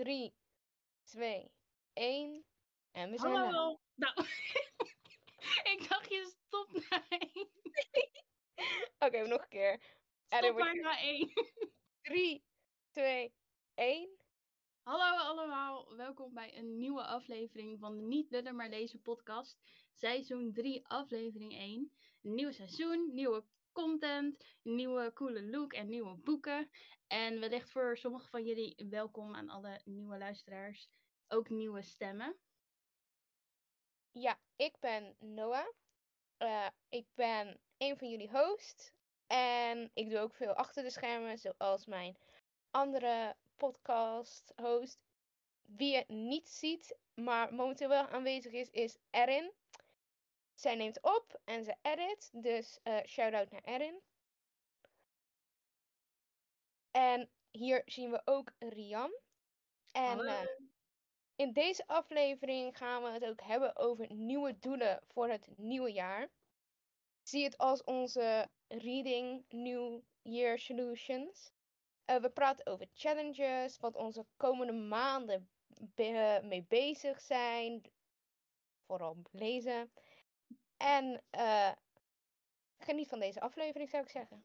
3, 2, 1. En we zijn Hallo. live. Nou, ik dacht je stopt na één. Oké, nog een keer. Stop maar na één. 3, 2, 1. Hallo allemaal, welkom bij een nieuwe aflevering van de Niet Lullen maar Lezen podcast. Seizoen 3, aflevering 1. Een nieuw seizoen, nieuwe content, nieuwe coole look en nieuwe boeken. En wellicht voor sommigen van jullie welkom aan alle nieuwe luisteraars. Ook nieuwe stemmen. Ja, ik ben Noah. Eh, ik ben een van jullie hosts. En ik doe ook veel achter de schermen, zoals mijn andere podcast host. Wie je niet ziet, maar momenteel wel aanwezig is, is Erin. Zij neemt op en ze edit, dus eh shout-out naar Erin. En hier zien we ook Rian. En eh, in deze aflevering gaan we het ook hebben over nieuwe doelen voor het nieuwe jaar. Zie het als onze Reading New Year Solutions. Eh, we praten over challenges, wat onze komende maanden be- mee bezig zijn. Vooral lezen. En eh, geniet van deze aflevering, zou ik zeggen.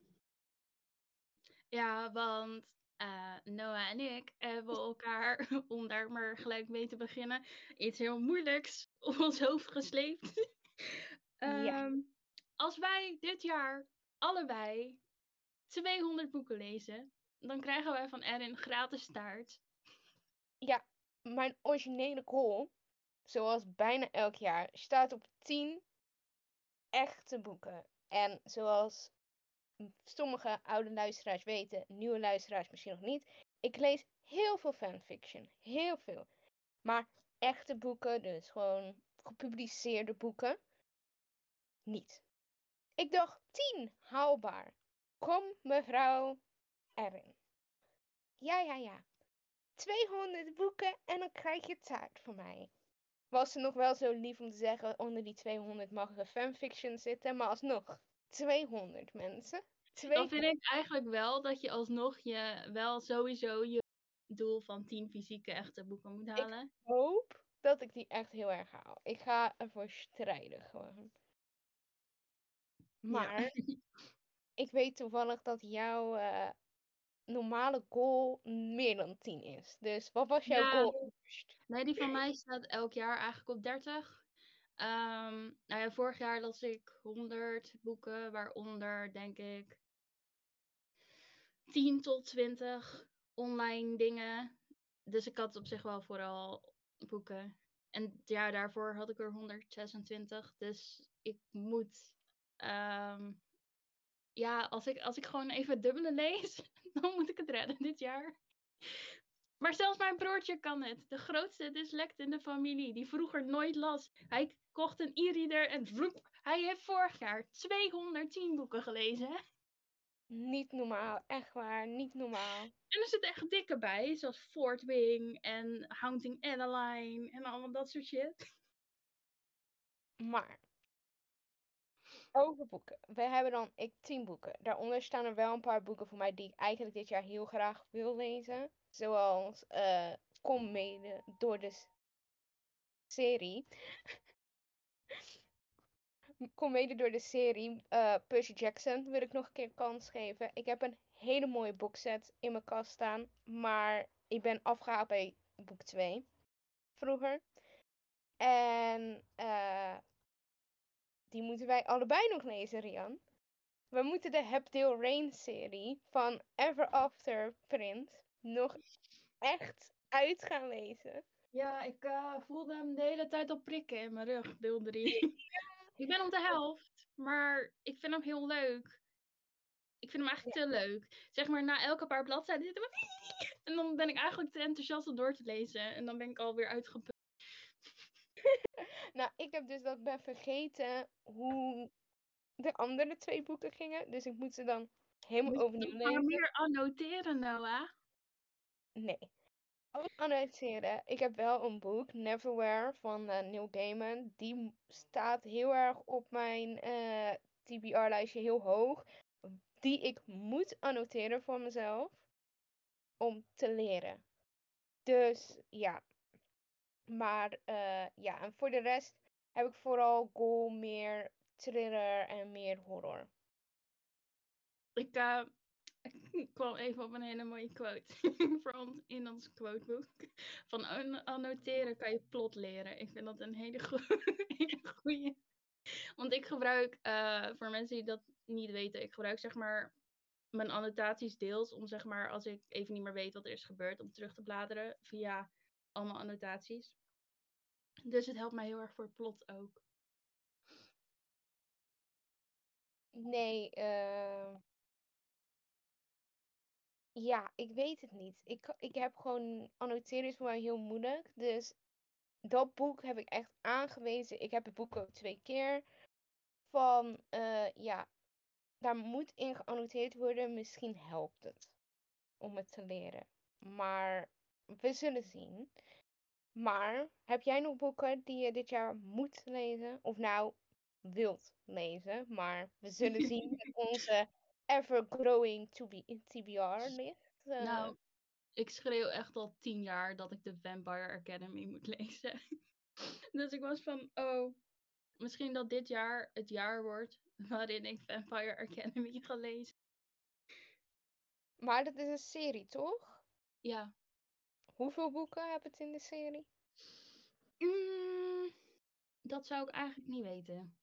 Ja, want eh, Noah en ik hebben elkaar, om daar maar gelijk mee te beginnen, iets heel moeilijks op ons hoofd gesleept. Ja. Ehm, Als wij dit jaar allebei 200 boeken lezen, dan krijgen wij van Erin gratis taart. Ja, mijn originele goal, zoals bijna elk jaar, staat op 10 echte boeken. En zoals sommige oude luisteraars weten, nieuwe luisteraars misschien nog niet, ik lees heel veel fanfiction. Heel veel. Maar echte boeken, dus gewoon gepubliceerde boeken, niet. Ik dacht 10, haalbaar. Kom, mevrouw Erin. Ja, ja, ja. 200 boeken en dan krijg je taart van mij. Was ze nog wel zo lief om te zeggen, onder die 200 mag er fanfiction zitten, maar alsnog, 200 mensen. Dan 200. vind ik eigenlijk wel dat je alsnog je wel sowieso je doel van 10 fysieke echte boeken moet halen. hoop dat ik die echt heel erg haal. Ik ga ervoor strijden gewoon. Maar ik weet toevallig dat jouw eh, normale goal meer dan 10 is. Dus wat was jouw Ja. goal? Nee, die van mij staat elk jaar eigenlijk op 30. Ehm, nou ja, vorig jaar las ik 100 boeken, waaronder denk ik 10 tot 20 online dingen. Dus ik had op zich wel vooral boeken. En het jaar daarvoor had ik er 126. Dus ik moet. ehm, ja, als ik, als ik gewoon even het dubbele lees, dan moet ik het redden dit jaar. Maar zelfs mijn broertje kan het. De grootste dyslect in de familie, die vroeger nooit las. Hij kocht een e-reader en vloep, hij heeft vorig jaar 210 boeken gelezen. Niet normaal, echt waar, niet normaal. En er zitten echt dikke bij, zoals Fort Wing en Haunting Adeline en allemaal dat soort shit. Maar, over boeken. We hebben dan, ik, 10 boeken. Daaronder staan er wel een paar boeken voor mij die ik eigenlijk dit jaar heel graag wil lezen. Zoals eh Kom mede door de serie. Kom mede door de serie. eh, Percy Jackson wil ik nog een keer kans geven. Ik heb een hele mooie boekset in mijn kast staan. Maar ik ben afgehaald bij boek 2. Vroeger. En eh, die moeten wij allebei nog lezen, Rian. We moeten de Hebdale Rain serie van Ever After Print nog echt uit gaan lezen. Ja, ik eh, voelde hem de hele tijd al prikken in mijn rug, deel 3. ik ben op de helft, maar ik vind hem heel leuk. Ik vind hem eigenlijk te leuk. Zeg maar, na elke paar bladzijden zit maar- En dan ben ik eigenlijk te enthousiast om door te lezen. En dan ben ik alweer uitgeput. Nou, ik heb dus dat ben vergeten hoe de andere twee boeken gingen. Dus ik moet ze dan helemaal overnieuw Maar lezen. meer annoteren, Noah. Nee. Ook annoteren. Ik heb wel een boek, Neverwhere, van eh, Neil Gaiman. Die staat heel erg op mijn eh, TBR-lijstje heel hoog. Die ik moet annoteren voor mezelf. Om te leren. Dus ja. Maar eh, ja, en voor de rest heb ik vooral goal meer thriller en meer horror. Ik uh, ik kwam even op een hele mooie quote in ons quoteboek. Van annoteren kan je plot leren. Ik vind dat een hele, goede. Want ik gebruik, uh, voor mensen die dat niet weten, ik gebruik zeg maar mijn annotaties deels om zeg maar als ik even niet meer weet wat er is gebeurd, om terug te bladeren via allemaal annotaties. Dus het helpt mij heel erg voor plot ook. Nee, uh, ja, ik weet het niet. Ik, ik heb gewoon annoteren is voor mij heel moeilijk. Dus dat boek heb ik echt aangewezen. Ik heb het boek ook twee keer. Van uh, ja, daar moet in geannoteerd worden. Misschien helpt het om het te leren. Maar we zullen zien. Maar heb jij nog boeken die je dit jaar moet lezen? Of nou wilt lezen? Maar we zullen zien met onze ever growing to be in TBR ligt. Uh... Nou, ik schreeuw echt al tien jaar dat ik de Vampire Academy moet lezen. dus ik was van, oh, misschien dat dit jaar het jaar wordt waarin ik Vampire Academy ga lezen. Maar dat is een serie, toch? Ja. Hoeveel boeken hebben het in de serie? Mm, dat zou ik eigenlijk niet weten.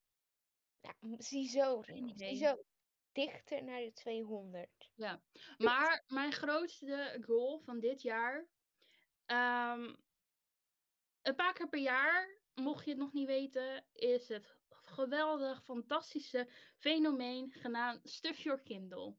Ja, ziezo, ziezo dichter naar de 200. Ja, maar mijn grootste goal van dit jaar. Um, een paar keer per jaar, mocht je het nog niet weten, is het geweldig, fantastische fenomeen genaamd Stuff Your Kindle.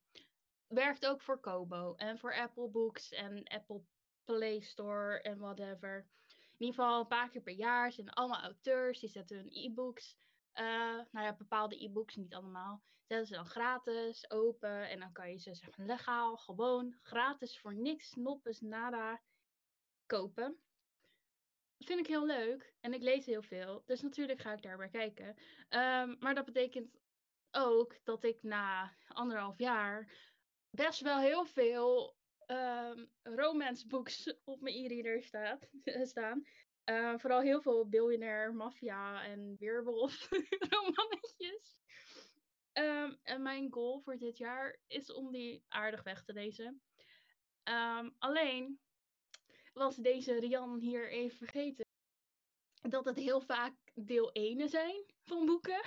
Werkt ook voor Kobo en voor Apple Books en Apple Play Store en whatever. In ieder geval een paar keer per jaar zijn allemaal auteurs die zetten hun e-books uh, nou ja, bepaalde e-books, niet allemaal, zetten ze dan gratis open. En dan kan je ze zeg maar, legaal, gewoon, gratis voor niks, noppes, nada kopen. Dat vind ik heel leuk. En ik lees heel veel. Dus natuurlijk ga ik daar weer kijken. Um, maar dat betekent ook dat ik na anderhalf jaar best wel heel veel um, romance books op mijn e-reader staan. Uh, vooral heel veel biljonair, maffia en weerwolf romannetjes. Um, en mijn goal voor dit jaar is om die aardig weg te lezen. Um, alleen was deze Rian hier even vergeten dat het heel vaak deel 1 zijn van boeken.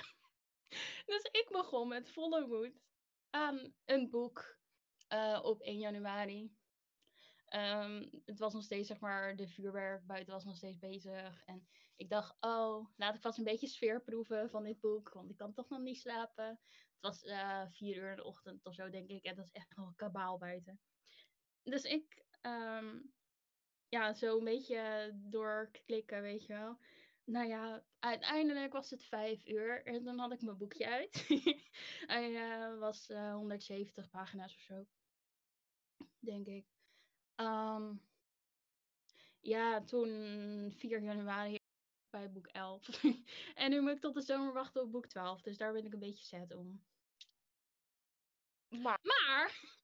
Dus ik begon met volle moed aan een boek uh, op 1 januari. Um, het was nog steeds, zeg maar, de vuurwerk buiten was nog steeds bezig. En ik dacht, oh, laat ik vast een beetje sfeer proeven van dit boek. Want ik kan toch nog niet slapen. Het was uh, vier uur in de ochtend of zo, denk ik. En dat is echt nog kabaal buiten. Dus ik, um, ja, zo een beetje doorklikken, weet je wel. Nou ja, uiteindelijk was het vijf uur en dan had ik mijn boekje uit. Hij uh, was uh, 170 pagina's of zo, denk ik. Um, ja, toen 4 januari bij boek 11. en nu moet ik tot de zomer wachten op boek 12. Dus daar ben ik een beetje sad om. Maar, maar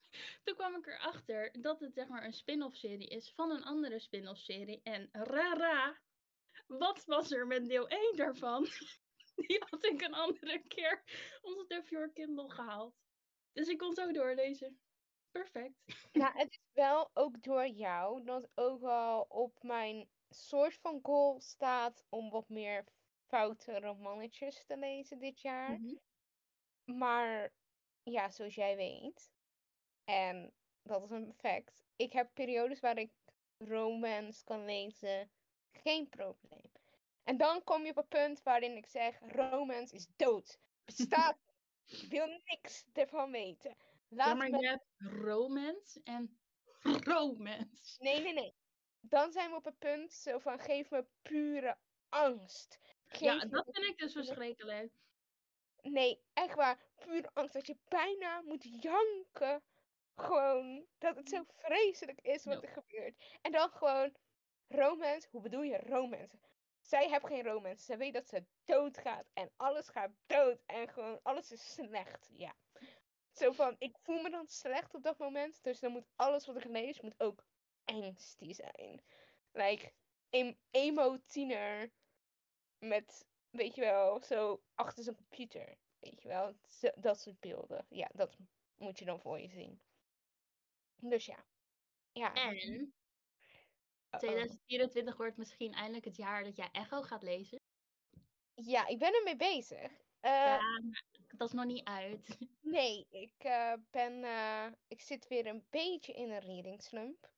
toen kwam ik erachter dat het zeg maar een spin-off serie is van een andere spin-off serie. En rara, wat was er met deel 1 daarvan? Die had ik een andere keer onze The Pure Kindle gehaald. Dus ik kon zo doorlezen perfect. Nou, het is wel ook door jou dat ook al op mijn soort van goal staat om wat meer foute romannetjes te lezen dit jaar. Mhm. Maar ja, zoals jij weet, en dat is een effect. Ik heb periodes waar ik romance kan lezen, geen probleem. En dan kom je op een punt waarin ik zeg: romance is dood. Bestaat. Ik wil niks ervan weten. Laat ja, maar je hebt romance en romance. Nee, nee, nee. Dan zijn we op het punt zo van geef me pure angst. ja, dat vind ik dus verschrikkelijk. Nee, echt waar. Pure angst. Dat je bijna moet janken. Gewoon. Dat het zo vreselijk is wat er gebeurt. En dan gewoon romance. Hoe bedoel je romance? Zij heeft geen romance. Ze weet dat ze doodgaat. En alles gaat dood. En gewoon alles is slecht. Ja. Zo van, ik voel me dan slecht op dat moment. Dus dan moet alles wat ik lees, moet ook angsty zijn. Like, een emo-tiener met, weet je wel, zo achter zijn computer. Weet je wel, zo- dat soort beelden. Ja, dat moet je dan voor je zien. Dus ja. Ja. En uh-oh. 2024 wordt misschien eindelijk het jaar dat jij Echo gaat lezen. Ja, ik ben ermee bezig. Ja, maar dat is nog niet uit. Nee, ik eh, ben. eh, ik zit weer een beetje in een reading slump.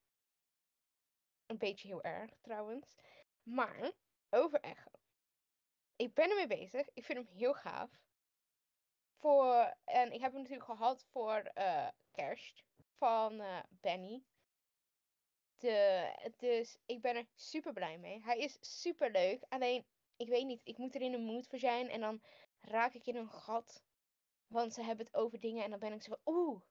Een beetje heel erg trouwens. Maar over Echo. Ik ben ermee bezig. Ik vind hem heel gaaf. Voor, en ik heb hem natuurlijk gehad voor eh, kerst van Benny. De, dus ik ben er super blij mee. Hij is super leuk. Alleen, ik weet niet, ik moet er in een mood voor zijn. En dan raak ik in een gat. Want ze hebben het over dingen en dan ben ik zo van, oeh,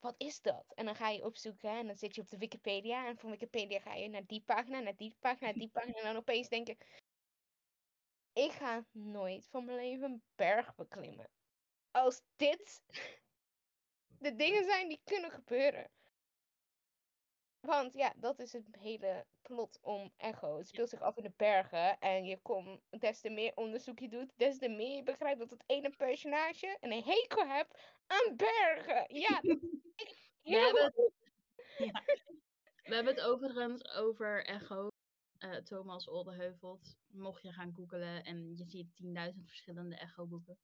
wat is dat? En dan ga je opzoeken en dan zit je op de Wikipedia. En van Wikipedia ga je naar die pagina, naar die pagina, naar die pagina. En dan opeens denk ik, ik ga nooit van mijn leven een berg beklimmen. Als dit de dingen zijn die kunnen gebeuren. Want ja, dat is het hele plot om Echo. Het speelt zich af in de bergen. En je komt, des te meer onderzoek je doet, des te meer je begrijpt dat het ene personage een hekel hebt aan bergen. Ja, dat We hebben, het, ja. We hebben het overigens over Echo. eh, Thomas Oldeheuvelt. Mocht je gaan googlen en je ziet 10.000 verschillende Echo-boeken.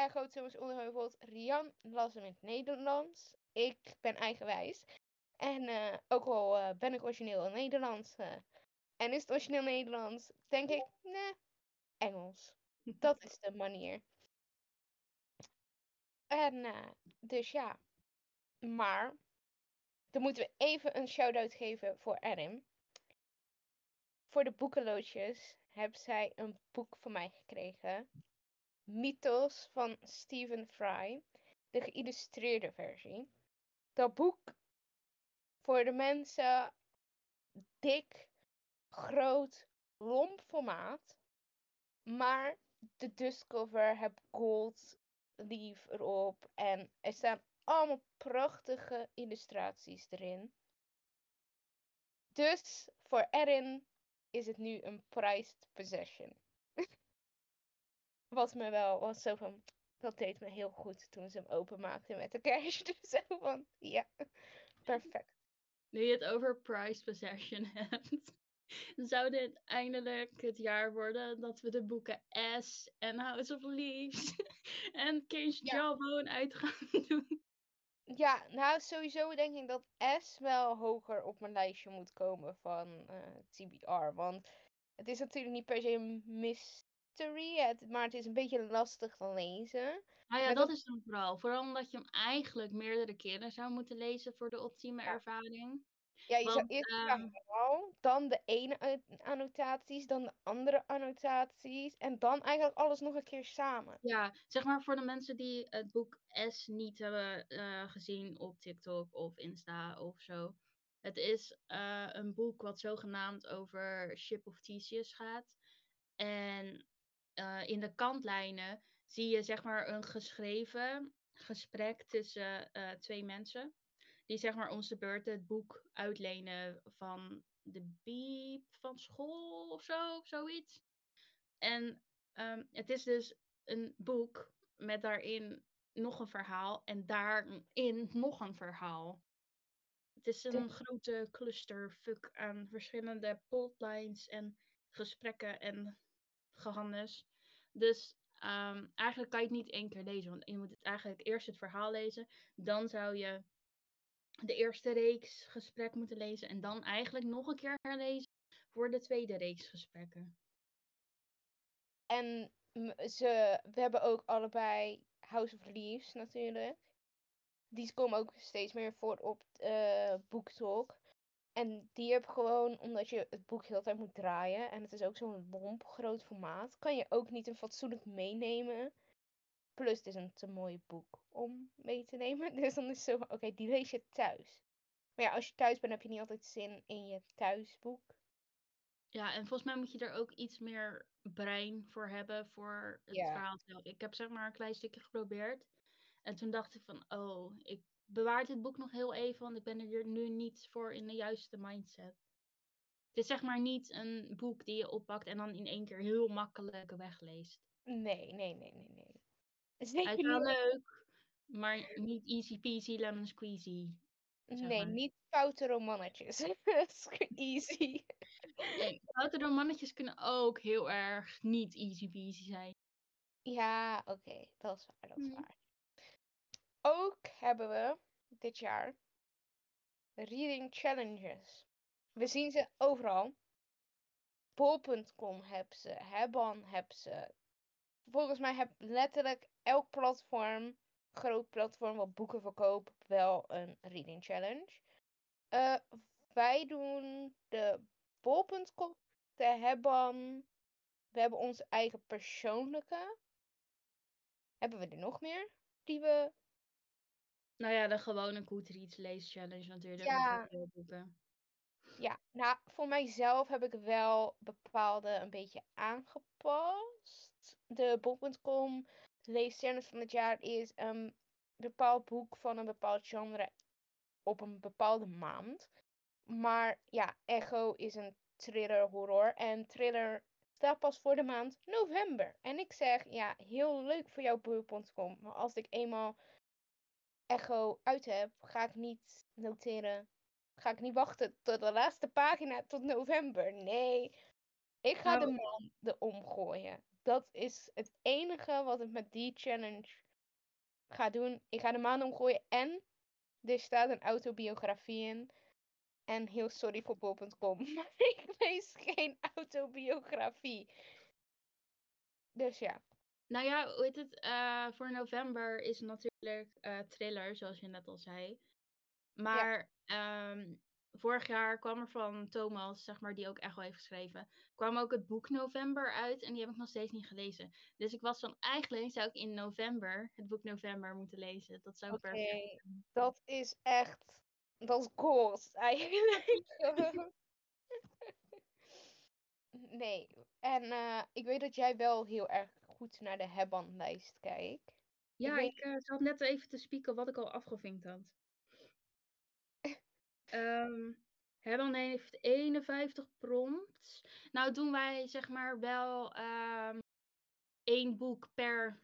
Echo Thomas Onderheuvelt. Rian las hem in het Nederlands. Ik ben eigenwijs. En eh, ook al eh, ben ik origineel in Nederlands. eh, en is het origineel Nederlands, denk ik, nee, Engels. Dat is de manier. En dus ja. Maar, dan moeten we even een shout-out geven voor Erin. Voor de boekenloodjes heeft zij een boek van mij gekregen. Mythos van Stephen Fry. De geïllustreerde versie. Dat boek voor de mensen dik, groot, lomp formaat. Maar de dustcover heb gold leaf erop. En er staan allemaal prachtige illustraties erin. Dus voor Erin is het nu een prized possession. Wat me wel was zo van. Dat deed me heel goed toen ze hem openmaakte met de cash. Dus zo van, ja, perfect. Nu je het over Price Possession hebt. Zou dit eindelijk het jaar worden dat we de boeken S en House of Leaves en Cage Ja. Jawbone uit gaan doen? Ja, nou sowieso denk ik dat S wel hoger op mijn lijstje moet komen van eh, TBR. Want het is natuurlijk niet per se een mystery, maar het is een beetje lastig te lezen. Nou ja, dat dat- is dan vooral. Vooral omdat je hem eigenlijk meerdere keren zou moeten lezen voor de ultieme Ja. ervaring. Ja, je zou eerst het ehm, verhaal, dan de ene an- annotaties, dan de andere annotaties en dan eigenlijk alles nog een keer samen. Ja, zeg maar voor de mensen die het boek S niet hebben eh, gezien op TikTok of Insta of zo. Het is eh, een boek wat zogenaamd over Ship of Theseus gaat. En eh, in de kantlijnen zie je zeg maar een geschreven gesprek tussen eh, twee mensen. Die zeg maar om de beurt het boek uitlenen van de biep van school of zo, of zoiets. En ehm, het is dus een boek met daarin nog een verhaal en daarin nog een verhaal. Het is een grote clusterfuck aan verschillende plotlines en gesprekken en gehannes. Dus ehm, eigenlijk kan je het niet één keer lezen, want je moet het eigenlijk eerst het verhaal lezen. Dan zou je de eerste reeks gesprek moeten lezen en dan eigenlijk nog een keer herlezen voor de tweede reeks gesprekken. En ze, we hebben ook allebei House of Leaves natuurlijk. Die komen ook steeds meer voor op eh BookTalk. En die heb gewoon, omdat je het boek heel de tijd moet draaien. En het is ook zo'n lomp groot formaat. Kan je ook niet een fatsoenlijk meenemen. Plus het is een te mooi boek om mee te nemen. Dus dan is het zo oké, die lees je thuis. Maar ja, als je thuis bent heb je niet altijd zin in je thuisboek. Ja, en volgens mij moet je er ook iets meer brein voor hebben voor het Ja. verhaal zelf. Ik heb zeg maar een klein stukje geprobeerd. En toen dacht ik van, oh, ik bewaar dit boek nog heel even, want ik ben er nu niet voor in de juiste mindset. Het is zeg maar niet een boek die je oppakt en dan in één keer heel makkelijk wegleest. Nee, nee, nee, nee, nee. Zeker is wel niet. leuk, maar niet easy peasy lemon squeezy. zeg Nee, maar. niet foute romannetjes. Easy. Nee, foute romannetjes kunnen ook heel erg niet easy peasy zijn. Ja, oké, dat is waar, dat is Mhm. waar. Ook hebben we dit jaar reading challenges. We zien ze overal. Bol.com heb ze, Hebban heb ze. Volgens mij heb letterlijk elk platform, groot platform wat boeken verkoopt, wel een reading challenge. Eh, wij doen de Bol.com, de Hebban. We hebben onze eigen persoonlijke. Hebben we er nog meer? Die we Nou ja, de gewone Goodreads lees challenge natuurlijk. Ja. Ja, nou, voor mijzelf heb ik wel bepaalde een beetje aangepast. De bol.com leeschallenge van het jaar is een bepaald boek van een bepaald genre op een bepaalde maand. Maar ja, Echo is een thriller horror en thriller staat pas voor de maand november. En ik zeg, ja, heel leuk voor jouw bol.com, maar als ik eenmaal Echo uit heb, ga ik niet noteren ga ik niet wachten tot de laatste pagina tot november. Nee, ik ga de Nou- maanden omgooien. Dat is het enige wat ik met die challenge ga doen. Ik ga de maanden omgooien en er staat een autobiografie in. En heel sorry voor bol.com, maar ik lees geen autobiografie. Dus ja, Nou ja, hoe heet het? eh, voor november is natuurlijk eh thriller, zoals je net al zei. Maar ehm, vorig jaar kwam er van Thomas, zeg maar, die ook Echo heeft geschreven, kwam ook het boek November uit en die heb ik nog steeds niet gelezen. Dus ik was van, eigenlijk zou ik in november het boek November moeten lezen. Dat zou perfect zijn. Dat is echt, dat is gold eigenlijk. Nee, en eh, ik weet dat jij wel heel erg goed naar de Hebban-lijst kijkt. Ja, weet- ik eh, zat net even te spieken wat ik al afgevinkt had. Ehm Hebban heeft 51 prompts. Nou doen wij zeg maar wel ehm één boek per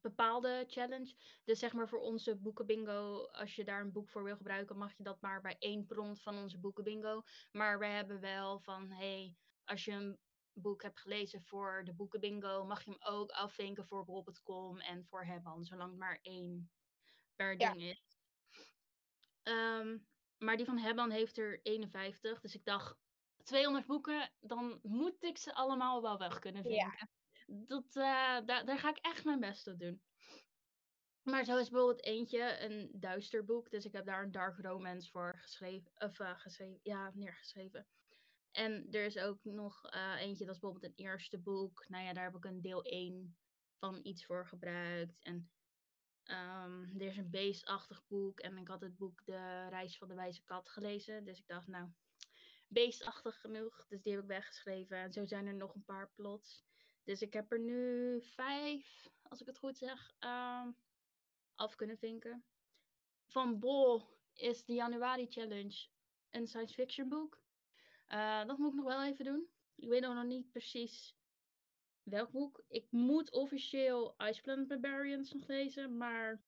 bepaalde challenge. Dus zeg maar voor onze boekenbingo, als je daar een boek voor wil gebruiken, mag je dat maar bij één prompt van onze boekenbingo. Maar we hebben wel van, hey, als je een boek hebt gelezen voor de boekenbingo, mag je hem ook afvinken voor bol.com en voor Hebban, zolang het maar één per Ja. ding is. Ehm, maar die van Hebban heeft er 51, dus ik dacht, 200 boeken, dan moet ik ze allemaal wel weg kunnen Ja. vinken. Dat, eh, daar, daar ga ik echt mijn best op doen. Maar zo is bijvoorbeeld eentje een duister boek. Dus ik heb daar een dark romance voor geschreven. Of eh, geschreven, ja, neergeschreven. En er is ook nog eh, eentje, dat is bijvoorbeeld een eerste boek. Nou ja, daar heb ik een deel 1 van iets voor gebruikt. En ehm, er is een beestachtig boek. En ik had het boek De Reis van de Wijze Kat gelezen. Dus ik dacht, nou, beestachtig genoeg. Dus die heb ik weggeschreven. En zo zijn er nog een paar plots. Dus ik heb er nu vijf, als ik het goed zeg, ehm, af kunnen vinken. Van Bol is de Januari Challenge een science fiction boek. Eh, dat moet ik nog wel even doen. Ik weet nog niet precies welk boek. Ik moet officieel Ice Planet Barbarians nog lezen, maar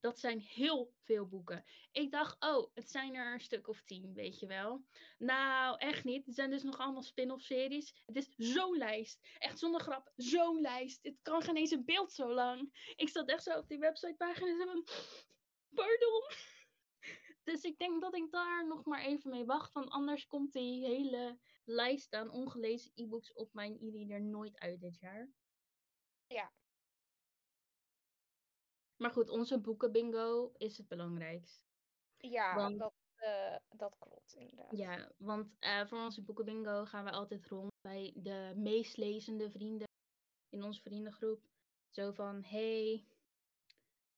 dat zijn heel veel boeken. Ik dacht, oh, het zijn er een stuk of tien, weet je wel. Nou, echt niet. Het zijn dus nog allemaal spin-off series. Het is zo'n lijst. Echt zonder grap, zo'n lijst. Het kan geen eens een beeld zo lang. Ik zat echt zo op die websitepagina en van, pardon. Dus ik denk dat ik daar nog maar even mee wacht. Want anders komt die hele lijst aan ongelezen e-books op mijn e-reader nooit uit dit jaar. Ja. Maar goed, onze boekenbingo is het belangrijkst. Ja, Want- dat, eh, dat klopt inderdaad. Ja, want eh, voor onze boekenbingo gaan we altijd rond bij de meest lezende vrienden in onze vriendengroep. Zo van, hey,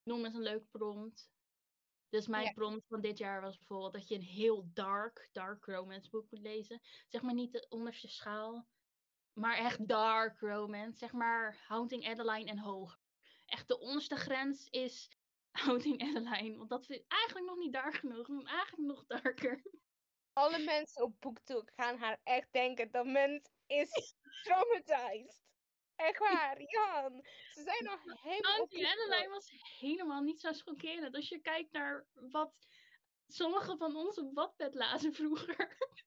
noem eens een leuk prompt. Dus mijn Ja. prompt van dit jaar was bijvoorbeeld dat je een heel dark, dark romance boek moet lezen. Zeg maar niet de onderste schaal, maar echt dark romance. Zeg maar Haunting Adeline en hoger. Echt de onderste grens is Houding Adeline. Want dat vind ik eigenlijk nog niet dark genoeg. Ik eigenlijk nog darker. Alle mensen op BookTok gaan haar echt denken dat mens is traumatized. Echt waar, Jan. Ze zijn nog helemaal Houding Adeline was helemaal niet zo schokkerend. Als je kijkt naar wat sommige van ons op Wattpad lazen vroeger.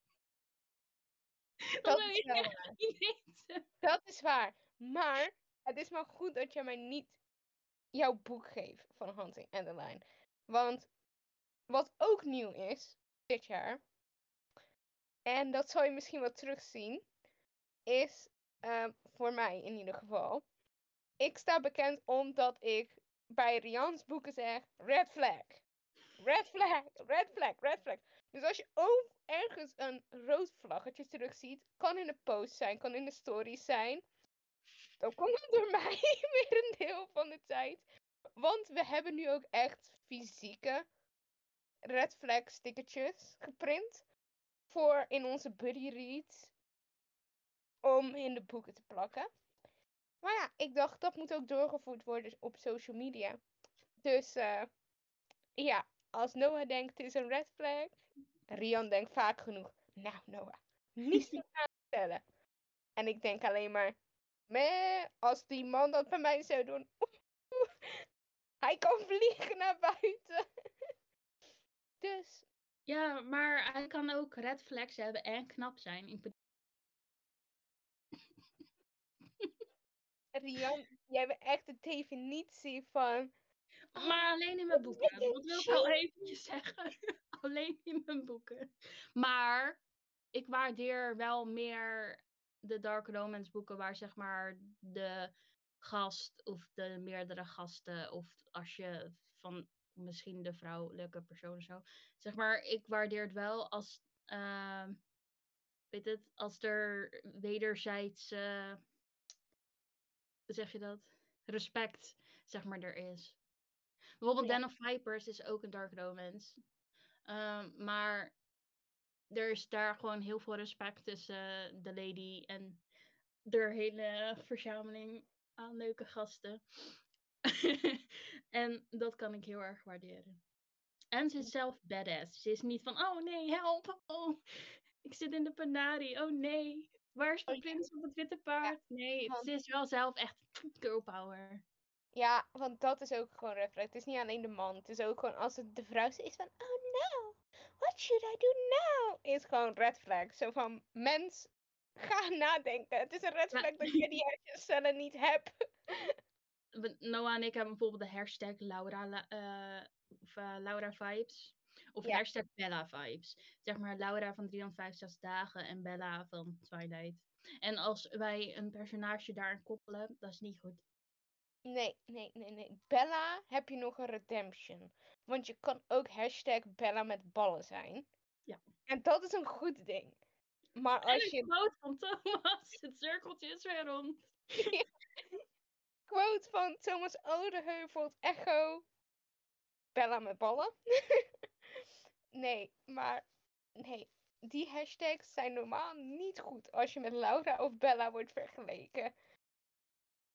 Dat is wel weten. Dat is waar. Maar het is maar goed dat je mij niet jouw boek geeft van Hunting and the Line. Want wat ook nieuw is dit jaar, en dat zal je misschien wel terugzien, is ehm, voor mij in ieder geval. Ik sta bekend omdat ik bij Rians boeken zeg red flag. Red flag, red flag, red flag. Dus als je ook ergens een rood vlaggetje terugziet, kan in de post zijn, kan in de stories zijn. Dan komt het door mij weer een deel van de tijd. Want we hebben nu ook echt fysieke red flag stickertjes geprint. Voor in onze buddy reads. Om in de boeken te plakken. Maar ja, ik dacht dat moet ook doorgevoerd worden op social media. Dus eh, ja, als Noah denkt het is een red flag. Rian denkt vaak genoeg. Nou Noah, niets te gaan vertellen. En ik denk alleen maar. Meh, als die man dat bij mij zou doen. hij kan vliegen naar buiten. dus Ja, maar hij kan ook red flags hebben en knap zijn. Ik Rian, jij bent echt de definitie van. oh, Maar alleen in mijn boeken. Dat wil ik wel eventjes zeggen. alleen in mijn boeken. Maar ik waardeer wel meer de Dark Romance boeken waar zeg maar de gast of de meerdere gasten of als je van misschien de vrouwelijke persoon of zo. Zeg maar, ik waardeer het wel als ehm, weet het, als er wederzijds zeg je dat? Respect, zeg maar, er is. Bijvoorbeeld Ja. Den of Vipers is ook een dark romance. Ehm, maar er is daar gewoon heel veel respect tussen de lady en de hele verzameling aan leuke gasten. en dat kan ik heel erg waarderen. En ze is zelf badass. Ze is niet van, oh nee, help! Oh, ik zit in de panari. Oh nee, waar is de Oh prins op het witte paard? Nee, want- ze is wel zelf echt girl power. Ja, want dat is ook gewoon red flag. Het is niet alleen de man. Het is ook gewoon als het de vrouw is van. Oh no, what should I do now? Is gewoon red flag. Zo van mens, ga nadenken. Het is een red flag dat je die hersencellen niet hebt. Noah en ik hebben bijvoorbeeld de hashtag Laura, la- eh, of, eh, Laura Vibes. Of Ja. hashtag Bella Vibes. Zeg maar Laura van 365 dagen en Bella van Twilight. En als wij een personage daarin koppelen, dat is niet goed. Nee, nee, nee, nee. Bella heb je nog een redemption. Want je kan ook hashtag Bella met ballen zijn. Ja. En dat is een goed ding. Maar als een je quote van Thomas. Het cirkeltje is weer rond. quote van Thomas Odeheuvelt Echo. Bella met ballen. nee, maar nee. Die hashtags zijn normaal niet goed als je met Laura of Bella wordt vergeleken.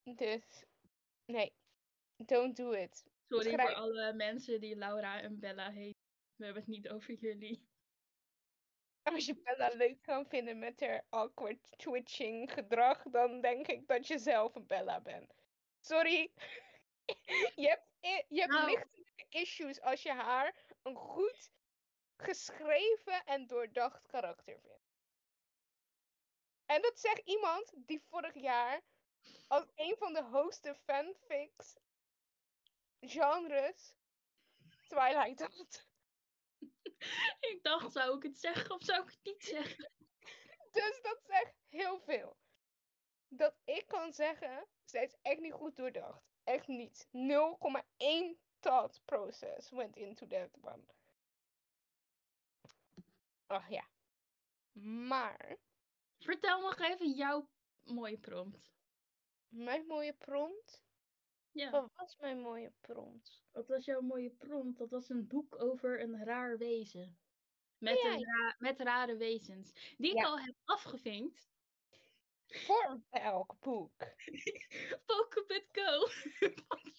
Dus nee, don't do it. Sorry voor alle mensen die Laura en Bella heten. We hebben het niet over jullie. Als je Bella leuk kan vinden met haar awkward twitching gedrag, dan denk ik dat je zelf een Bella bent. Sorry. je hebt, je hebt Nou. lichtelijke issues als je haar een goed geschreven en doordacht karakter vindt. En dat zegt iemand die vorig jaar als een van de hoogste fanfics genres Twilight had. ik dacht, zou ik het zeggen of zou ik het niet zeggen? Dus dat zegt heel veel. Dat ik kan zeggen, zij is echt niet goed doordacht. Echt niet. 0,1 thought process went into that one. Ach ja. Maar, Vertel nog even jouw mooie prompt. mijn mooie prompt. Ja. Wat was mijn mooie prompt? Wat was jouw mooie prompt? Dat was een boek over een raar wezen. Met, Ja, ra- met rare wezens. Die ik al heb afgevinkt. Voor elk boek. Pokémon Go. van.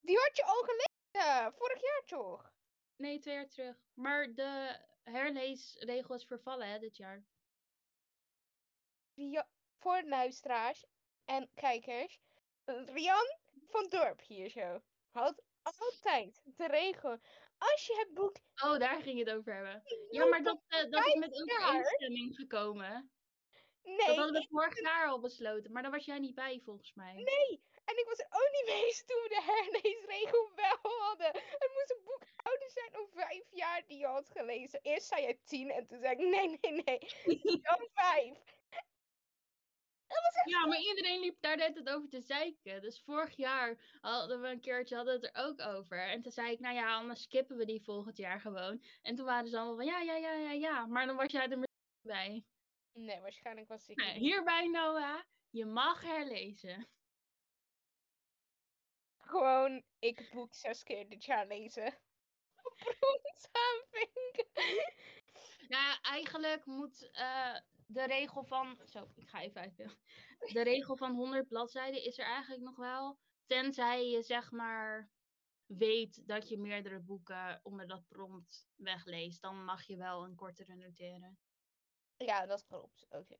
Die had je al gelezen, vorig jaar toch? Nee, twee jaar terug. Maar de herleesregel is vervallen hè, dit jaar. Ria- voor luisteraars en kijkers. Rian van Dorp hier zo. Had altijd de regel. Als je het boek Oh, daar ging je het over hebben. Ja, maar dat, eh, dat is met overeenstemming gekomen. Dat Nee, hadden we vorig jaar al besloten, maar daar was jij niet bij volgens mij. nee. En ik was er ook niet mee eens toen we de herleesregel wel hadden. Het moest een boek ouder zijn dan vijf jaar die je had gelezen. Eerst zei je tien en toen zei ik nee, nee, nee. Dan vijf. Dat was echt Ja, maar iedereen liep daar net het over te zeiken. Dus vorig jaar hadden we een keertje hadden het er ook over. En toen zei ik, nou ja, anders skippen we die volgend jaar gewoon. En toen waren ze allemaal van, ja, ja, ja, ja, ja. Maar dan was jij er meteen bij. Nee, waarschijnlijk was ik Nou, hierbij, Noah, je mag herlezen. Gewoon, ik boek zes keer dit jaar lezen. Brons aanvinken. Ja, eigenlijk moet eh, de regel van. Zo, ik ga even uitbeelden. De regel van 100 bladzijden is er eigenlijk nog wel. Tenzij je zeg maar weet dat je meerdere boeken onder dat prompt wegleest. Dan mag je wel een kortere noteren. Ja, dat klopt. Oké.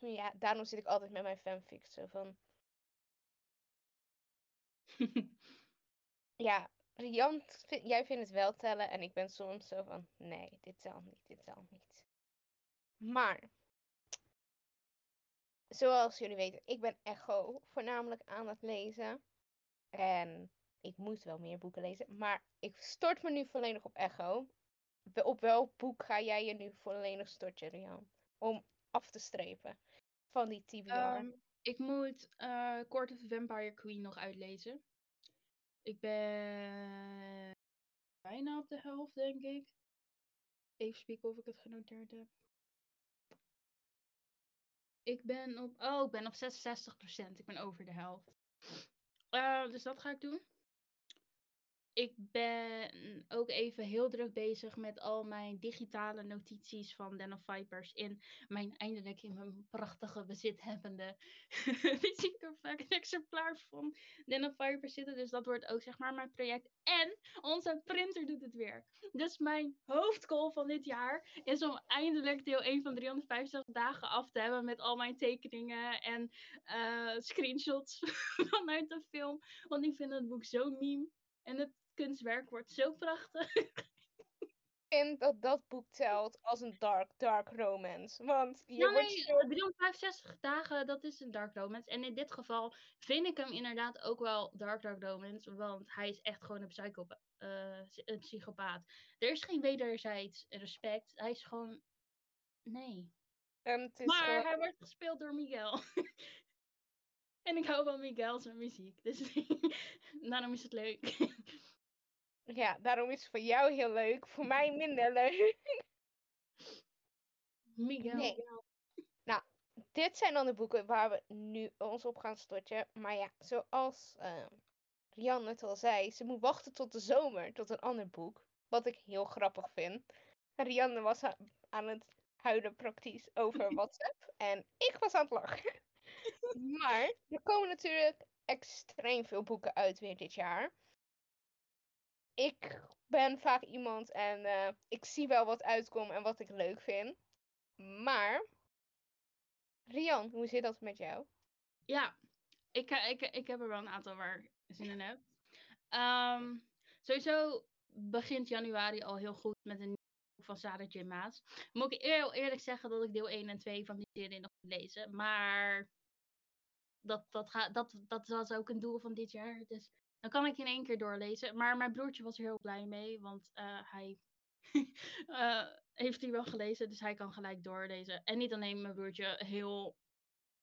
Ja, daarom zit ik altijd met mijn fanfics zo van. Ja, Rian, vi- jij vindt het wel tellen en ik ben soms zo van, nee, dit telt niet, dit telt niet. Maar, zoals jullie weten, ik ben Echo voornamelijk aan het lezen. En ik moet wel meer boeken lezen, maar ik stort me nu volledig op Echo. Op welk boek ga jij je nu volledig storten, Rian? Om af te strepen van die TBR. Ehm, ik moet Court of Vampire Queen nog uitlezen. Ik ben bijna op de helft, denk ik. Even spieken of ik het genoteerd heb. Ik ben op. Oh, ik ben op 66%. Ik ben over de helft. Eh, dus dat ga ik doen. Ik ben ook even heel druk bezig met al mijn digitale notities van Den of Vipers in mijn eindelijk in mijn prachtige bezit hebbende visiteurvak een exemplaar van Den of Vipers zitten. Dus dat wordt ook zeg maar mijn project. En onze printer doet het weer. Dus mijn hoofdgoal van dit jaar is om eindelijk deel 1 van 350 dagen af te hebben met al mijn tekeningen en eh, screenshots vanuit de film. Want ik vind het boek zo meme. En het kunstwerk wordt zo prachtig. Ik vind dat dat boek telt als een dark, dark romance. Want je Ja, wordt nee, zo- 365 dagen, dat is een dark romance. En in dit geval vind ik hem inderdaad ook wel dark, dark romance. Want hij is echt gewoon een, eh, een psychopaat. Er is geen wederzijds respect. Hij is gewoon... Nee. en het is Maar gewoon- hij wordt gespeeld door Miguel. en ik hou van Miguel zijn muziek. Dus daarom is het leuk. Ja, daarom is het voor jou heel leuk, voor mij minder leuk. Miguel. Nee. Dit zijn dan de boeken waar we nu ons op gaan storten. Maar ja, zoals eh, Rian het al zei, ze moet wachten tot de zomer, tot een ander boek. Wat ik heel grappig vind. Rianne was aan het huilen praktisch over WhatsApp. En ik was aan het lachen. Maar er komen natuurlijk extreem veel boeken uit weer dit jaar. Ik ben vaak iemand en eh, ik zie wel wat uitkomt en wat ik leuk vind. Maar, Rian, hoe zit dat met jou? Ja, ik, eh, ik, ik heb er wel een aantal waar ik zin in heb. Ehm, sowieso begint januari al heel goed met een van Sarah J. Maas. Moet ik heel eerlijk zeggen dat ik deel 1 en 2 van die serie nog moet lezen. Maar dat, dat, gaat, dat, dat was ook een doel van dit jaar. Dus dan kan ik in één keer doorlezen. Maar mijn broertje was er heel blij mee, want eh, hij eh, heeft die wel gelezen. Dus hij kan gelijk doorlezen. En niet alleen mijn broertje, heel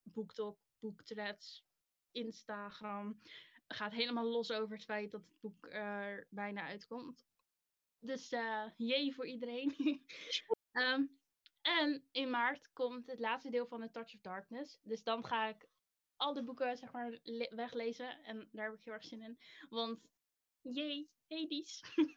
BookTok, BookThreads, Instagram. Gaat helemaal los over het feit dat het boek er bijna uitkomt. Dus eh jee voor iedereen. Ehm, en in maart komt het laatste deel van The Touch of Darkness. Dus dan ga ik al de boeken zeg maar le- weglezen. En daar heb ik heel erg zin in. Want jee, Hades.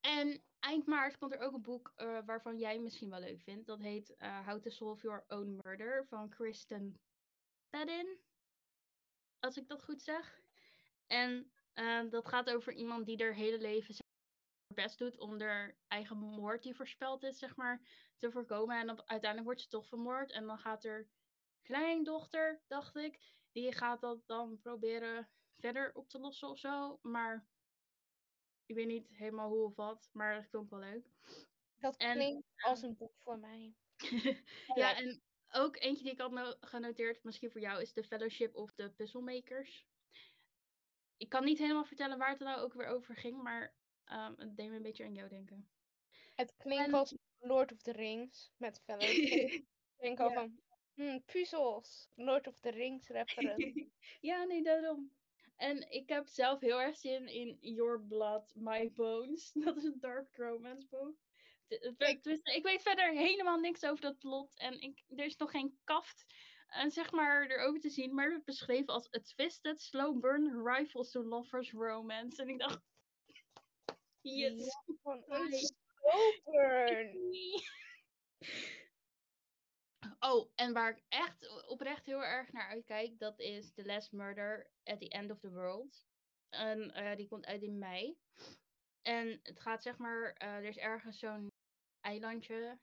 en eind maart komt er ook een boek eh, waarvan jij misschien wel leuk vindt. Dat heet eh How to Solve Your Own Murder van Kristen Pedin. Als ik dat goed zeg. En eh, dat gaat over iemand die er hele leven maar, best doet om haar eigen moord die voorspeld is, zeg maar, te voorkomen. En dan, uiteindelijk wordt ze toch vermoord. En dan gaat er kleindochter, dacht ik, die gaat dat dan proberen verder op te lossen of zo. Maar ik weet niet helemaal hoe of wat, maar dat klonk wel leuk. Dat En, klinkt als een boek voor mij. ja, en ook eentje die ik had no- genoteerd, misschien voor jou, is The Fellowship of the Puzzlemakers. Ik kan niet helemaal vertellen waar het nou ook weer over ging, maar ehm, het deed me een beetje aan jou denken. Het klinkt En- als Lord of the Rings met fellowship. Ik denk al Ja. van, hmm, puzzels. Lord of the Rings reference. ja, nee, daarom. En ik heb zelf heel erg zin in Your Blood, My Bones. Dat is een dark romance boek. Werd- Ik- weet verder helemaal niks over dat plot. En ik, er is nog geen kaft en zeg maar erover te zien. Maar het werd beschreven als a twisted, slow burn rifles to lovers romance. En ik dacht... Yes. Ja, van een slow burn. Oh, en waar ik echt oprecht heel erg naar uitkijk, dat is The Last Murder at the End of the World. En eh, die komt uit in mei. En het gaat zeg maar, eh, er is ergens zo'n eilandje.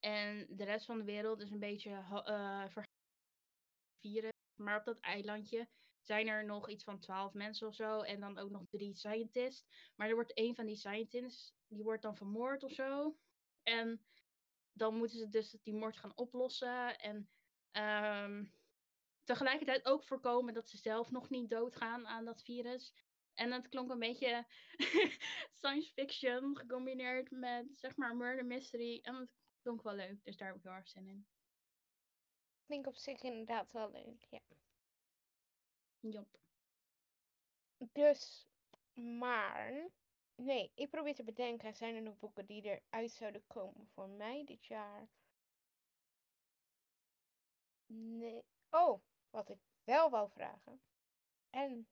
En de rest van de wereld is een beetje ver- vieren. Maar op dat eilandje zijn er nog iets van twaalf mensen of zo. En dan ook nog drie scientists. Maar er wordt een van die scientists, die wordt dan vermoord of zo. En dan moeten ze dus die moord gaan oplossen. En ehm, tegelijkertijd ook voorkomen dat ze zelf nog niet doodgaan aan dat virus. En het klonk een beetje science fiction gecombineerd met zeg maar murder mystery. En het klonk wel leuk, dus daar heb ik heel erg zin in. Klinkt op zich inderdaad wel leuk, ja. Jop. Dus, maar... Nee, ik probeer te bedenken, zijn er nog boeken die eruit zouden komen voor mij dit jaar? Nee. Oh, wat ik wel wou vragen. En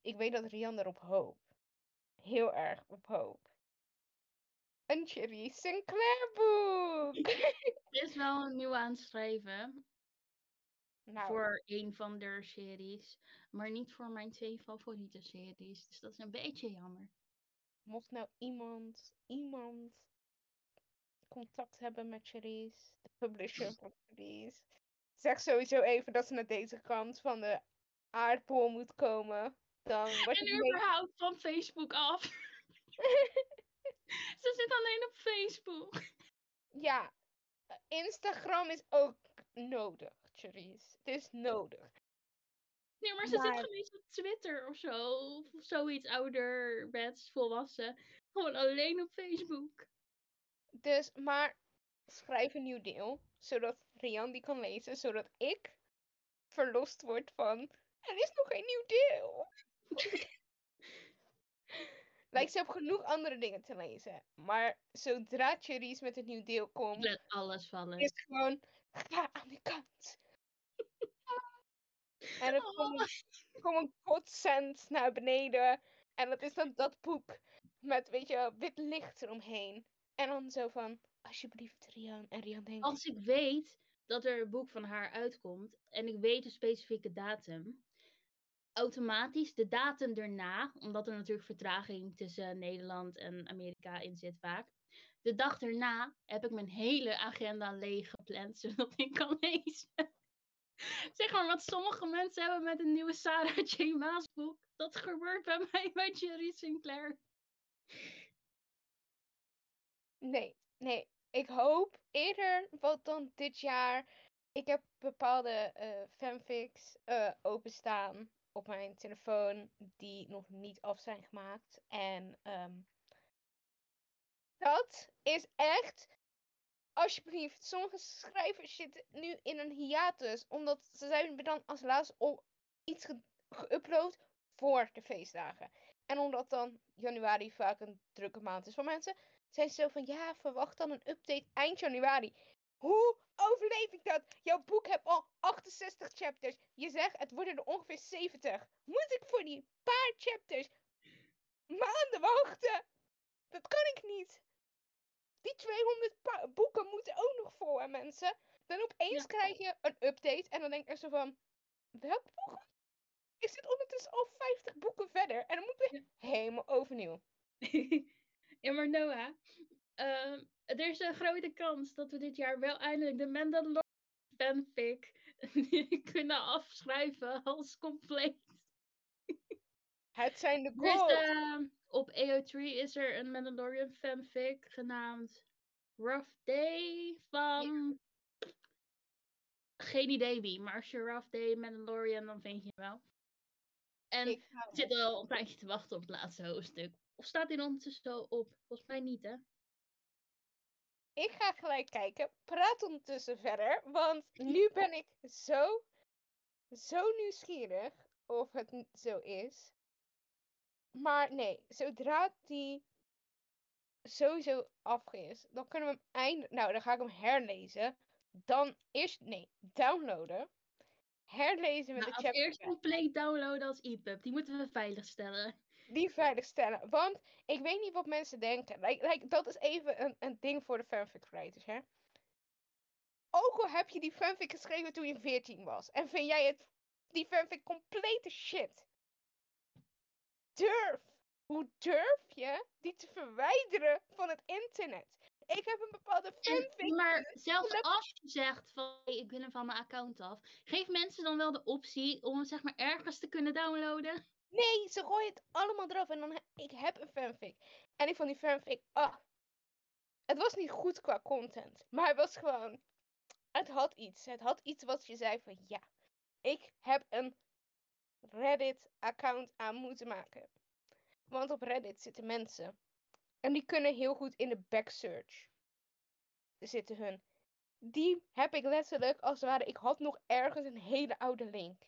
ik weet dat Rian erop hoopt. Heel erg op hoop. Een Cherry Sinclair boek! Er is wel een nieuw aan het schrijven nou, voor een van de series. Maar niet voor mijn twee favoriete series. Dus dat is een beetje jammer. Mocht nou iemand, iemand contact hebben met Cherise, de publisher van Cherise, zeg sowieso even dat ze naar deze kant van de aardbol moet komen. Dan wordt En überhaupt van Facebook af. Ze zit alleen op Facebook. Ja, Instagram is ook nodig, Cherise. Het is nodig. Nee, maar ze Maar- zit gewoon op Twitter of zo. Of zoiets ouderwets, volwassen. Gewoon alleen op Facebook. Dus, maar schrijf een nieuw deel, zodat Rian die kan lezen, zodat ik verlost word van er is nog geen nieuw deel. Like, ze heeft genoeg andere dingen te lezen. Maar zodra Cherise met een nieuw deel komt, alles vallen. is het gewoon, ga aan de kant. En er komt een, komt een godsend naar beneden. En dat is dan dat boek met, weet je, wit licht eromheen. En dan zo van, alsjeblieft Rian. En Rian denkt, Als ik weet dat er een boek van haar uitkomt en ik weet de specifieke datum, automatisch de datum erna, omdat er natuurlijk vertraging tussen Nederland en Amerika in zit vaak. De dag erna heb ik mijn hele agenda leeg gepland, zodat ik kan lezen. zeg maar wat sommige mensen hebben met een nieuwe Sarah J. Maas boek. Dat gebeurt bij mij bij Jerry Sinclair. Nee, nee. Ik hoop eerder wat dan dit jaar. Ik heb bepaalde eh, fanfics eh, openstaan op mijn telefoon die nog niet af zijn gemaakt. En ehm, dat is echt. Alsjeblieft, sommige schrijvers zitten nu in een hiatus. Omdat ze zijn dan als laatste op iets ge- geüpload voor de feestdagen. En omdat dan januari vaak een drukke maand is voor mensen, zijn ze zo van ja, verwacht dan een update eind januari. Hoe overleef ik dat? Jouw boek heeft al 68 chapters. Je zegt het worden er ongeveer 70. Moet ik voor die paar chapters maanden wachten? Dat kan ik niet. Die 200 pa- boeken moeten ook nog vol, hè, mensen. Dan opeens Ja. krijg je een update en dan denk ik zo van, welk boek? Ik zit ondertussen al 50 boeken verder en dan moet ik helemaal overnieuw. ja, maar Noah, ehm, er is een grote kans dat we dit jaar wel eindelijk de Mandalorian fanfic kunnen afschrijven als compleet. Het zijn de Dus goals. Op AO3 is er een Mandalorian fanfic genaamd Rough Day van... Geen idee wie, maar als je Rough Day Mandalorian, dan vind je hem wel. En ik zit al een tijdje te wachten op het laatste hoofdstuk. Of staat hij er ondertussen zo op? Volgens mij niet, hè? Ik ga gelijk kijken. Praat ondertussen verder. Want nu ben ik zo, zo nieuwsgierig of het zo is. Maar nee, zodra die sowieso af is, dan kunnen we hem eind... Nou, dan ga ik hem herlezen. Dan eerst... Nee, downloaden. Herlezen met Nou, de chapter. eerst compleet downloaden als EPUB. Die moeten we veiligstellen. die veiligstellen. Want ik weet niet wat mensen denken. Like, like, dat is even een, een ding voor de fanfic writers, hè. Ook al heb je die fanfic geschreven toen je 14 was. En vind jij het, die fanfic complete shit. Durf. Hoe durf je die te verwijderen van het internet? Ik heb een bepaalde fanfic. Maar zelfs als je zegt van hey, ik wil hem van mijn account af, geef mensen dan wel de optie om hem zeg maar ergens te kunnen downloaden. Nee, ze gooien het allemaal eraf. En dan, ik heb een fanfic. En ik vond die fanfic, ah. Het was niet goed qua content. Maar het was gewoon, het had iets. Het had iets wat je zei van, ja. Ik heb een Reddit-account aan moeten maken. Want op Reddit zitten mensen. En die kunnen heel goed in de backsearch zitten hun. Die heb ik letterlijk, als het ware, ik had nog ergens een hele oude link.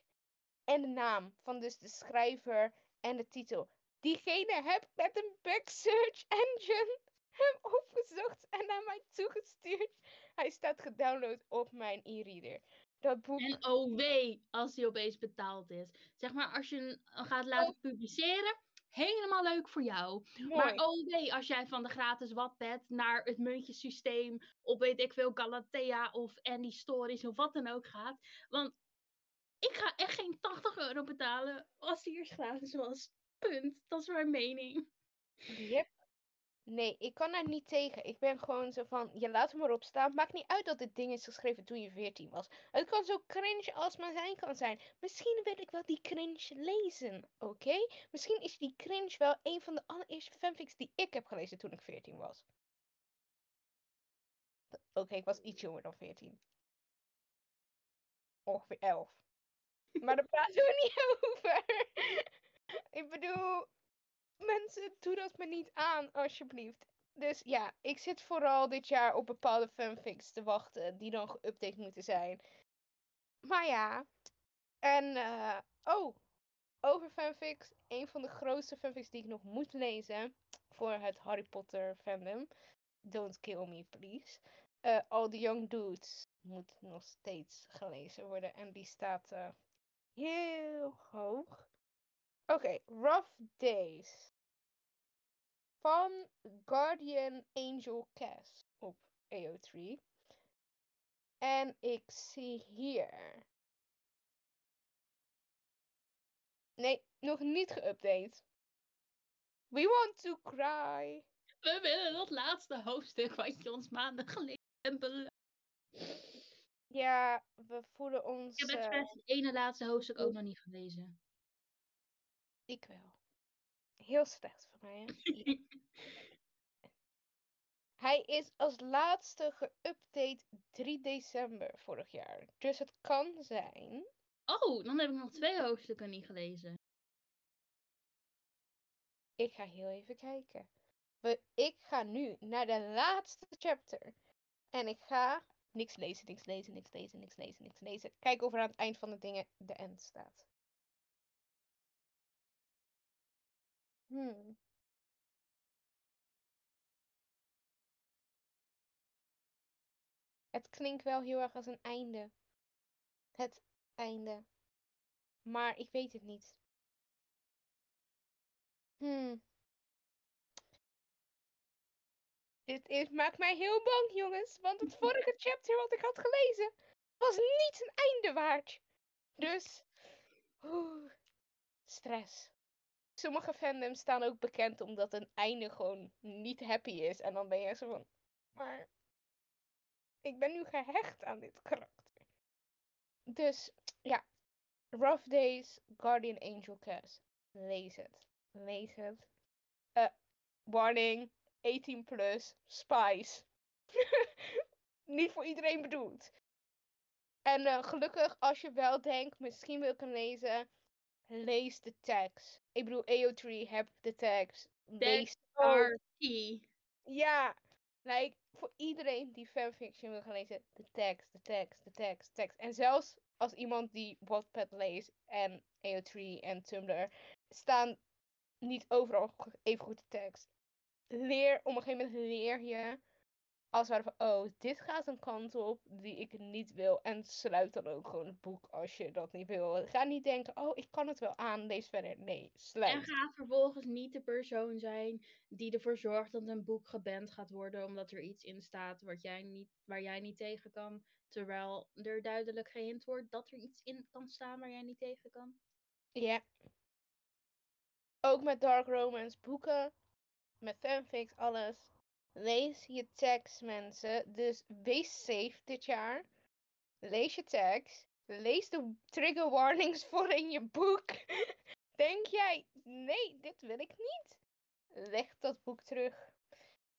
En de naam van dus de schrijver en de titel. Diegene heb ik met een backsearch engine hem opgezocht en naar mij toegestuurd. Hij staat gedownload op mijn e-reader. Dat boek. En oh wee, als die opeens betaald is. Zeg maar, als je hem gaat laten publiceren, helemaal leuk voor jou. mooi. Maar oh wee, als jij van de gratis Wattpad naar het muntjesysteem, of weet ik veel, Galatea of Andy Stories of wat dan ook gaat. Want ik ga echt geen 80 euro betalen als die eerst gratis was. Punt. Dat is mijn mening. Yep. Nee, ik kan daar niet tegen. Ik ben gewoon zo van, je laat hem erop staan. Maakt niet uit dat dit ding is geschreven toen je 14 was. Het kan zo cringe als maar zijn kan zijn. Misschien wil ik wel die cringe lezen, oké? Misschien is die cringe wel een van de allereerste fanfics die ik heb gelezen toen ik 14 was. Oké, ik was iets jonger dan 14. Ongeveer 11. Maar daar praten we niet over. ik bedoel, mensen, doe dat me niet aan, alsjeblieft. Dus ja, ik zit vooral dit jaar op bepaalde fanfics te wachten die dan geüpdate moeten zijn. Maar ja, en eh, oh, over fanfics, een van de grootste fanfics die ik nog moet lezen voor het Harry Potter fandom. Don't kill me, please. Eh, All the Young Dudes moet nog steeds gelezen worden en die staat eh, heel hoog. Oké, Rough Days. Van Guardian Angel Cass op AO3. En ik zie hier. Nee, nog niet geüpdate. We want to cry. We willen dat laatste hoofdstuk wat je ons maanden geleden hebt beloofd. Ja, we voelen ons. Ik heb eh, het ene laatste hoofdstuk ook nog niet gelezen. ik wel. Heel slecht voor mij. Hè? Hij is als laatste geüpdate 3 december vorig jaar. Dus het kan zijn. Oh, dan heb ik nog twee hoofdstukken niet gelezen. Ik ga heel even kijken. Ik ga nu naar de laatste chapter. En ik ga niks lezen, niks lezen, niks lezen, niks lezen, niks lezen. Kijken of er aan het eind van de dingen de end staat. Hmm. Het klinkt wel heel erg als een einde. Het einde. Maar ik weet het niet. Hmm. Dit is, maakt mij heel bang, jongens. Want het vorige chapter wat ik had gelezen was niet een einde waard. Dus. oeh, stress. Sommige fandoms staan ook bekend omdat een einde gewoon niet happy is. En dan ben je zo van, maar ik ben nu gehecht aan dit karakter. Dus ja, Rough Days, Guardian Angel Cast. Lees het. Lees het. Uh, warning, 18 plus, spice. Niet voor iedereen bedoeld. En uh, gelukkig, als je wel denkt, misschien wil ik hem lezen, lees de tekst. Ik bedoel, AO3 heb de tekst. Lees are key. Ja, like, voor iedereen die fanfiction wil gaan lezen, de tekst, de tekst, de de tekst. En zelfs als iemand die Wattpad leest en AO3 en Tumblr, staan niet overal even goed de tekst. Leer, op een gegeven moment leer je als het van, oh, dit gaat een kant op die ik niet wil. En sluit dan ook gewoon het boek als je dat niet wil. Ga niet denken, oh, ik kan het wel aan, lees verder. Nee, sluit. En ga vervolgens niet de persoon zijn die ervoor zorgt dat een boek geband gaat worden. Omdat er iets in staat wat jij niet, waar jij niet tegen kan. Terwijl er duidelijk gehind wordt dat er iets in kan staan waar jij niet tegen kan. Ja. Ook met dark romance boeken. Met fanfics, alles Lees je tekst, mensen. Dus wees safe dit jaar. Lees je tekst. Lees de trigger warnings voor in je boek. Denk jij, nee, dit wil ik niet. Leg dat boek terug.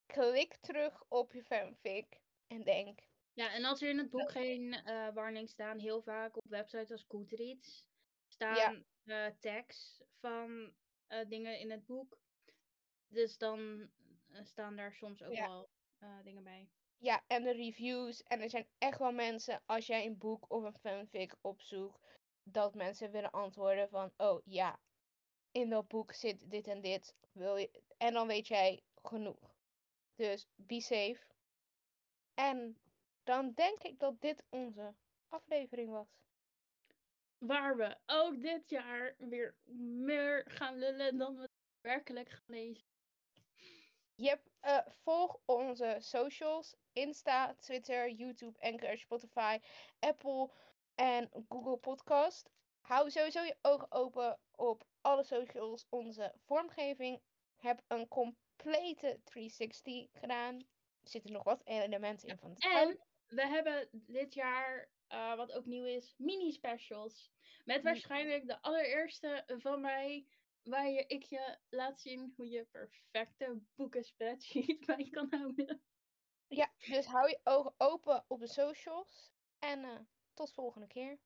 Klik terug op je fanfic. En denk. Ja, en als er in het boek geen uh, warnings staan, heel vaak op websites als Goodreads staan ja. uh, tags van uh, dingen in het boek. Dus dan eh, staan daar soms ook wel uh, dingen bij. Ja, en de reviews. En er zijn echt wel mensen, als jij een boek of een fanfic opzoekt, dat mensen willen antwoorden van, oh ja, in dat boek zit dit en dit. Wil je... En dan weet jij genoeg. Dus be safe. En dan denk ik dat dit onze aflevering was. Waar we ook dit jaar weer meer gaan lullen dan we werkelijk gaan lezen. Yep, uh, volg onze socials. Insta, Twitter, YouTube, Anchor, Spotify, Apple en Google Podcast. Hou sowieso je ogen open op alle socials. Onze vormgeving. Heb een complete 360 gedaan. Er zitten nog wat elementen in van het En we hebben dit jaar, uh, wat ook nieuw is, mini-specials. Met waarschijnlijk de allereerste van mij waar je, ik je laat zien hoe je perfecte boeken spreadsheet bij kan houden. Ja, dus hou je ogen open op de socials. En uh, tot volgende keer.